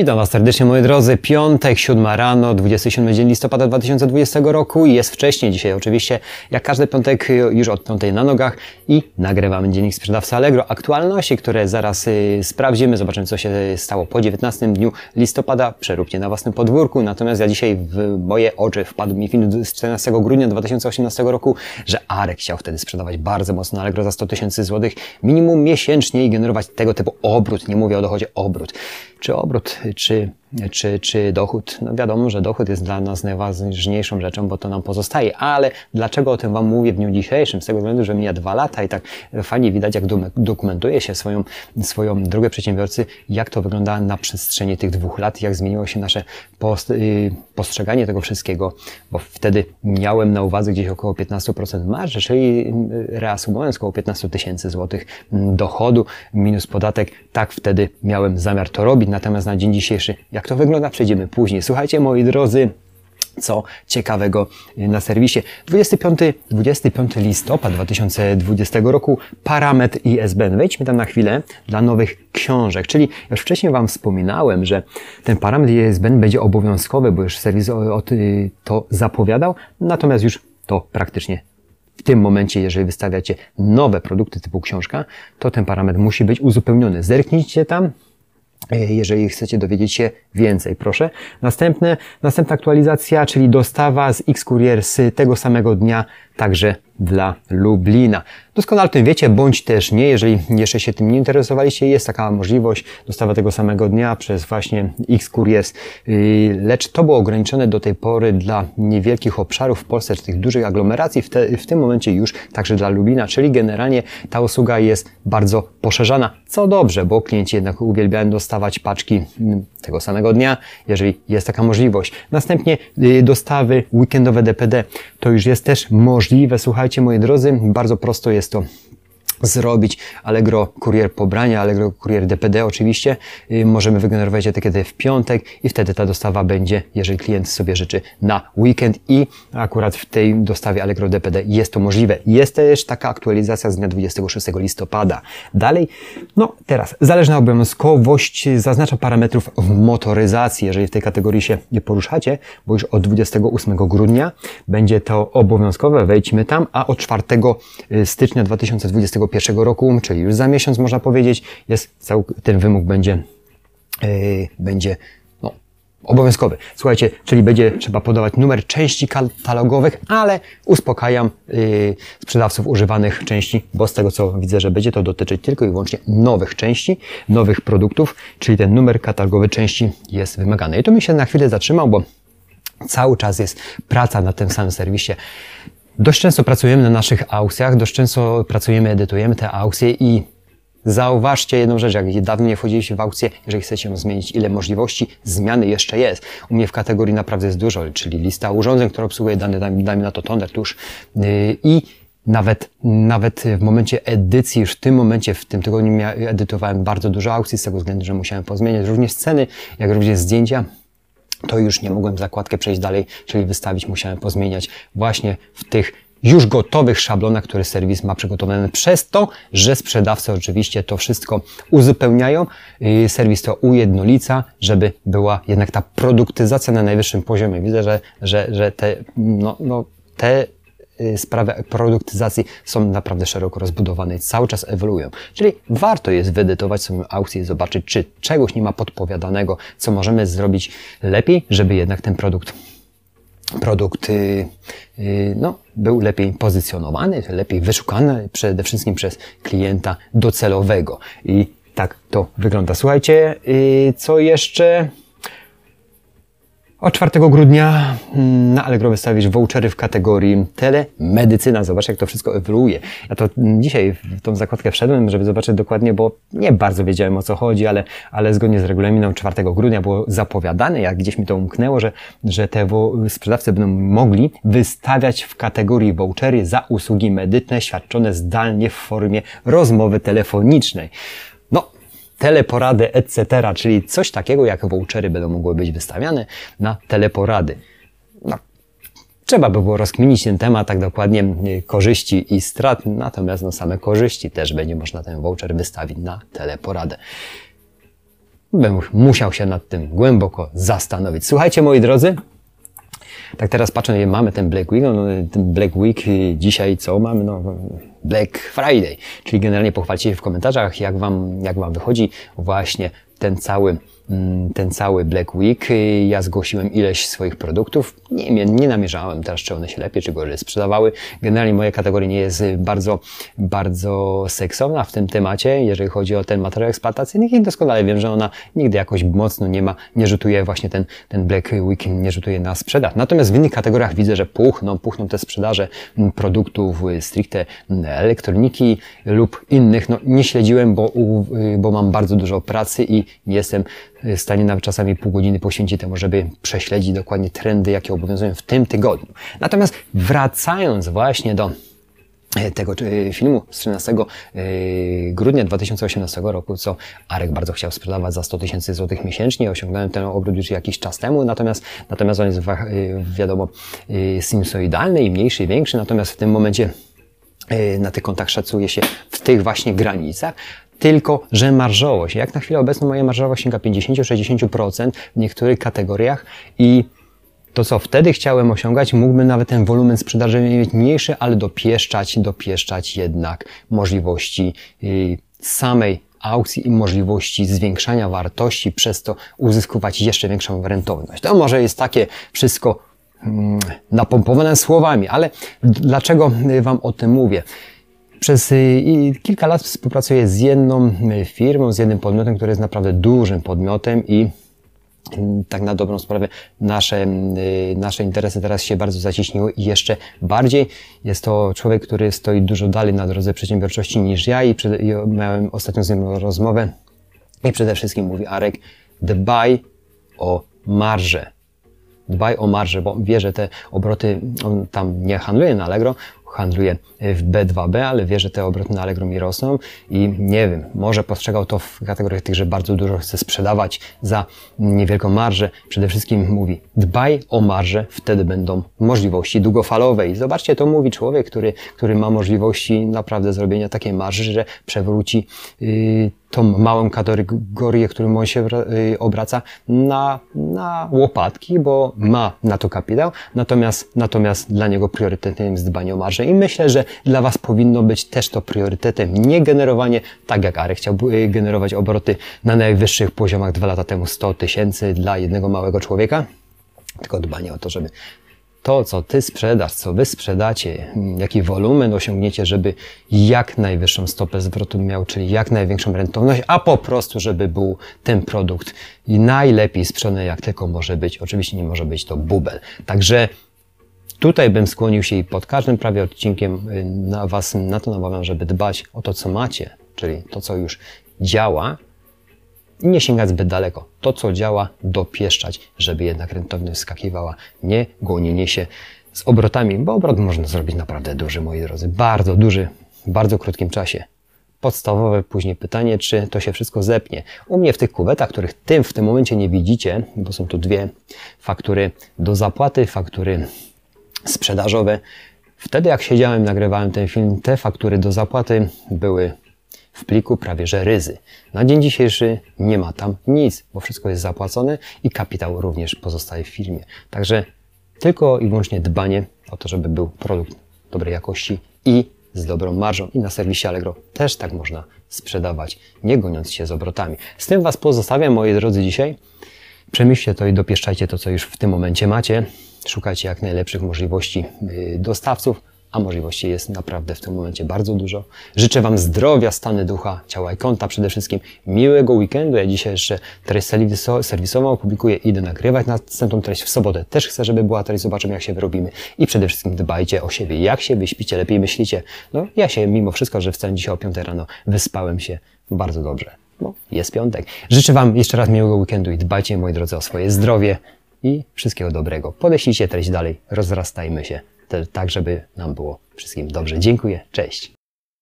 Witam Was serdecznie moi drodzy. Piątek, 7 rano, 27 dzień listopada 2020 roku. Jest wcześniej dzisiaj oczywiście, jak każdy piątek już od 5 na nogach i nagrywamy dziennik sprzedawcy Allegro. Aktualności, które zaraz y, sprawdzimy, zobaczymy co się stało po 19 dniu listopada. Przeróbcie na własnym podwórku. Natomiast ja dzisiaj w moje oczy wpadł mi film z 14 grudnia 2018 roku, że Arek chciał wtedy sprzedawać bardzo mocno Allegro za 100 tysięcy złotych minimum miesięcznie i generować tego typu obrót. Nie mówię o dochodzie, obrót. Czy obrót czy, czy, czy dochód. No wiadomo, że dochód jest dla nas najważniejszą rzeczą, bo to nam pozostaje. Ale dlaczego o tym Wam mówię w dniu dzisiejszym? Z tego względu, że mija dwa lata i tak fajnie widać, jak dokumentuje się swoją, swoją drogę przedsiębiorcy, jak to wygląda na przestrzeni tych dwóch lat, jak zmieniło się nasze post, y, postrzeganie tego wszystkiego, bo wtedy miałem na uwadze gdzieś około 15% marży, czyli y, reasumując około 15 tysięcy złotych dochodu minus podatek. Tak wtedy miałem zamiar to robić, natomiast na dzień dzisiejszy, jak to wygląda, przejdziemy później. Słuchajcie, moi drodzy, co ciekawego na serwisie. 25, 25 listopad 2020 roku, parametr ISBN. Wejdźmy tam na chwilę dla nowych książek, czyli już wcześniej Wam wspominałem, że ten parametr ISBN będzie obowiązkowy, bo już serwis o, o, to zapowiadał, natomiast już to praktycznie w tym momencie, jeżeli wystawiacie nowe produkty typu książka, to ten parametr musi być uzupełniony. Zerknijcie tam, jeżeli chcecie dowiedzieć się więcej, proszę. Następne, następna aktualizacja, czyli dostawa z X-Courier z tego samego dnia, także dla Lublina. Doskonale o tym wiecie, bądź też nie, jeżeli jeszcze się tym nie interesowaliście, jest taka możliwość dostawa tego samego dnia przez właśnie X-Couriers, yy, lecz to było ograniczone do tej pory dla niewielkich obszarów w Polsce, czy tych dużych aglomeracji, w, te, w tym momencie już także dla Lublina, czyli generalnie ta usługa jest bardzo poszerzana, co dobrze, bo klienci jednak uwielbiają dostawać paczki mm, tego samego dnia, jeżeli jest taka możliwość. Następnie yy, dostawy weekendowe DPD, to już jest też możliwe, słuchajcie moi drodzy, bardzo prosto jest to zrobić Allegro Kurier Pobrania, Allegro Kurier DPD oczywiście. Y, możemy wygenerować etykietę w piątek i wtedy ta dostawa będzie, jeżeli klient sobie życzy, na weekend i akurat w tej dostawie Allegro DPD jest to możliwe. Jest też taka aktualizacja z dnia 26 listopada. Dalej, no teraz, zależna obowiązkowość zaznacza parametrów w motoryzacji, jeżeli w tej kategorii się nie poruszacie, bo już od 28 grudnia będzie to obowiązkowe, wejdźmy tam, a od 4 stycznia 2021 2021 roku, czyli już za miesiąc można powiedzieć, jest cały, ten wymóg będzie, yy, będzie no, obowiązkowy. Słuchajcie, czyli będzie trzeba podawać numer części katalogowych, ale uspokajam yy, sprzedawców używanych części, bo z tego co widzę, że będzie to dotyczyć tylko i wyłącznie nowych części, nowych produktów, czyli ten numer katalogowy części jest wymagany. I tu mi się na chwilę zatrzymał, bo cały czas jest praca na tym samym serwisie. Dość często pracujemy na naszych aukcjach, dość często pracujemy, edytujemy te aukcje i Zauważcie jedną rzecz, jak dawno nie wchodziliście w aukcję, jeżeli chcecie ją zmienić, ile możliwości zmiany jeszcze jest. U mnie w kategorii naprawdę jest dużo, czyli lista urządzeń, które obsługuje dane, dajmy na to toner, tuż yy, i nawet, nawet w momencie edycji, już w tym momencie, w tym tygodniu edytowałem bardzo dużo aukcji, z tego względu, że musiałem pozmieniać również sceny, jak również zdjęcia, to już nie mogłem zakładkę przejść dalej, czyli wystawić musiałem pozmieniać właśnie w tych już gotowych szablonach, które serwis ma przygotowane przez to, że sprzedawcy oczywiście to wszystko uzupełniają. Serwis to ujednolica, żeby była jednak ta produktyzacja na najwyższym poziomie. Widzę, że, że, że te, no, no, te sprawy produktyzacji są naprawdę szeroko rozbudowane i cały czas ewoluują. Czyli warto jest wyedytować swoją aukcję i zobaczyć, czy czegoś nie ma podpowiadanego, co możemy zrobić lepiej, żeby jednak ten produkt produkt yy, no, był lepiej pozycjonowany, lepiej wyszukany przede wszystkim przez klienta docelowego. I tak to wygląda. Słuchajcie, co jeszcze? Od 4 grudnia mm, na Allegro wystawisz vouchery w kategorii telemedycyna. Zobacz, jak to wszystko ewoluuje. Ja to dzisiaj w tą zakładkę wszedłem, żeby zobaczyć dokładnie, bo nie bardzo wiedziałem o co chodzi, ale, ale zgodnie z regulaminem 4 grudnia było zapowiadane, jak gdzieś mi to umknęło, że, że te sprzedawcy będą mogli wystawiać w kategorii vouchery za usługi medyczne świadczone zdalnie w formie rozmowy telefonicznej teleporady, etc., czyli coś takiego jak vouchery będą mogły być wystawiane na teleporady. No, trzeba by było rozkminić ten temat, tak dokładnie korzyści i strat, natomiast no, same korzyści też będzie można ten voucher wystawić na teleporadę. bym musiał się nad tym głęboko zastanowić. Słuchajcie, moi drodzy, tak teraz patrzę, mamy ten Black Week, no, ten Black Week y, dzisiaj co mamy? No, Black Friday, czyli generalnie pochwalcie się w komentarzach, jak wam, jak wam wychodzi właśnie ten cały ten cały Black Week. Ja zgłosiłem ileś swoich produktów. Nie, nie namierzałem teraz, czy one się lepiej, czy gorzej sprzedawały. Generalnie moja kategoria nie jest bardzo, bardzo seksowna w tym temacie, jeżeli chodzi o ten materiał eksploatacyjny i doskonale wiem, że ona nigdy jakoś mocno nie ma, nie rzutuje właśnie ten, ten Black Week, nie rzutuje na sprzedaż. Natomiast w innych kategoriach widzę, że puchną, puchną te sprzedaże mm, produktów y, stricte mm, elektroniki lub innych. No nie śledziłem, bo, y, bo mam bardzo dużo pracy i nie jestem stanie nawet czasami pół godziny poświęcić temu, żeby prześledzić dokładnie trendy, jakie obowiązują w tym tygodniu. Natomiast wracając właśnie do e, tego e, filmu z 13 e, grudnia 2018 roku, co Arek bardzo chciał sprzedawać za 100 tysięcy złotych miesięcznie. Osiągnąłem ten obrót już jakiś czas temu, natomiast, natomiast on jest wiadomo sinusoidalny i mniejszy i większy, natomiast w tym momencie na tych kontach szacuje się w tych właśnie granicach tylko że marżowość. Jak na chwilę obecną moja marżowość sięga 50-60% w niektórych kategoriach i to, co wtedy chciałem osiągać, mógłbym nawet ten wolumen sprzedaży mieć mniejszy, ale dopieszczać, dopieszczać jednak możliwości yy, samej aukcji i możliwości zwiększania wartości, przez to uzyskiwać jeszcze większą rentowność. To może jest takie wszystko mm, napompowane słowami, ale dlaczego Wam o tym mówię? Przez y, kilka lat współpracuję z jedną y, firmą, z jednym podmiotem, który jest naprawdę dużym podmiotem i mm, tak na dobrą sprawę nasze, y, nasze interesy teraz się bardzo zaciśniły i jeszcze bardziej. Jest to człowiek, który stoi dużo dalej na drodze przedsiębiorczości niż ja i, przed, i miałem ostatnio z nim rozmowę i przede wszystkim mówi Arek, dbaj o marżę. Dbaj o marżę, bo wie, że te obroty, on tam nie handluje na Allegro, handluje w B2B, ale wie, że te obroty na Allegro mi rosną i nie wiem, może postrzegał to w kategoriach tych, że bardzo dużo chce sprzedawać za niewielką marżę. Przede wszystkim mówi, dbaj o marżę, wtedy będą możliwości długofalowe. I zobaczcie, to mówi człowiek, który, który ma możliwości naprawdę zrobienia takiej marży, że przewróci yy, tą małą kategorię, którą on się y, obraca na, na łopatki, bo ma na to kapitał, natomiast, natomiast dla niego priorytetem jest dbanie o marżę i myślę, że dla Was powinno być też to priorytetem, nie generowanie, tak jak Arek chciał y, generować obroty na najwyższych poziomach dwa lata temu 100 tysięcy dla jednego małego człowieka, tylko dbanie o to, żeby to, co ty sprzedasz, co wy sprzedacie, jaki wolumen osiągniecie, żeby jak najwyższą stopę zwrotu miał, czyli jak największą rentowność, a po prostu, żeby był ten produkt najlepiej sprzedany, jak tylko może być. Oczywiście nie może być to bubel. Także tutaj bym skłonił się i pod każdym prawie odcinkiem y, na was na to namawiam, żeby dbać o to, co macie, czyli to, co już działa, nie sięgać zbyt daleko. To, co działa, dopieszczać, żeby jednak rentowność skakiwała, nie gonienie się z obrotami, bo obrot można zrobić naprawdę duży, moi drodzy, bardzo duży, w bardzo krótkim czasie. Podstawowe później pytanie, czy to się wszystko zepnie. U mnie w tych kuwetach, których tym w tym momencie nie widzicie, bo są tu dwie faktury do zapłaty, faktury sprzedażowe. Wtedy jak siedziałem, nagrywałem ten film, te faktury do zapłaty były w pliku prawie że ryzy. Na dzień dzisiejszy nie ma tam nic, bo wszystko jest zapłacone i kapitał również pozostaje w firmie. Także tylko i wyłącznie dbanie o to, żeby był produkt dobrej jakości i z dobrą marżą. I na serwisie Allegro też tak można sprzedawać, nie goniąc się z obrotami. Z tym Was pozostawiam, moi drodzy, dzisiaj. Przemyślcie to i dopieszczajcie to, co już w tym momencie macie. Szukajcie jak najlepszych możliwości y, dostawców a możliwości jest naprawdę w tym momencie bardzo dużo. Życzę Wam zdrowia, stany ducha, ciała i konta przede wszystkim. Miłego weekendu. Ja dzisiaj jeszcze treść serwisową opublikuję, idę nagrywać następną treść w sobotę. Też chcę, żeby była treść, zobaczymy jak się wyrobimy. I przede wszystkim dbajcie o siebie. Jak się wyśpicie, lepiej myślicie. No, ja się mimo wszystko, że wstałem dzisiaj o 5 rano, wyspałem się bardzo dobrze. No, jest piątek. Życzę Wam jeszcze raz miłego weekendu i dbajcie, moi drodzy, o swoje zdrowie i wszystkiego dobrego. Podeślijcie treść dalej, rozrastajmy się tak, żeby nam było wszystkim dobrze. Dziękuję, cześć.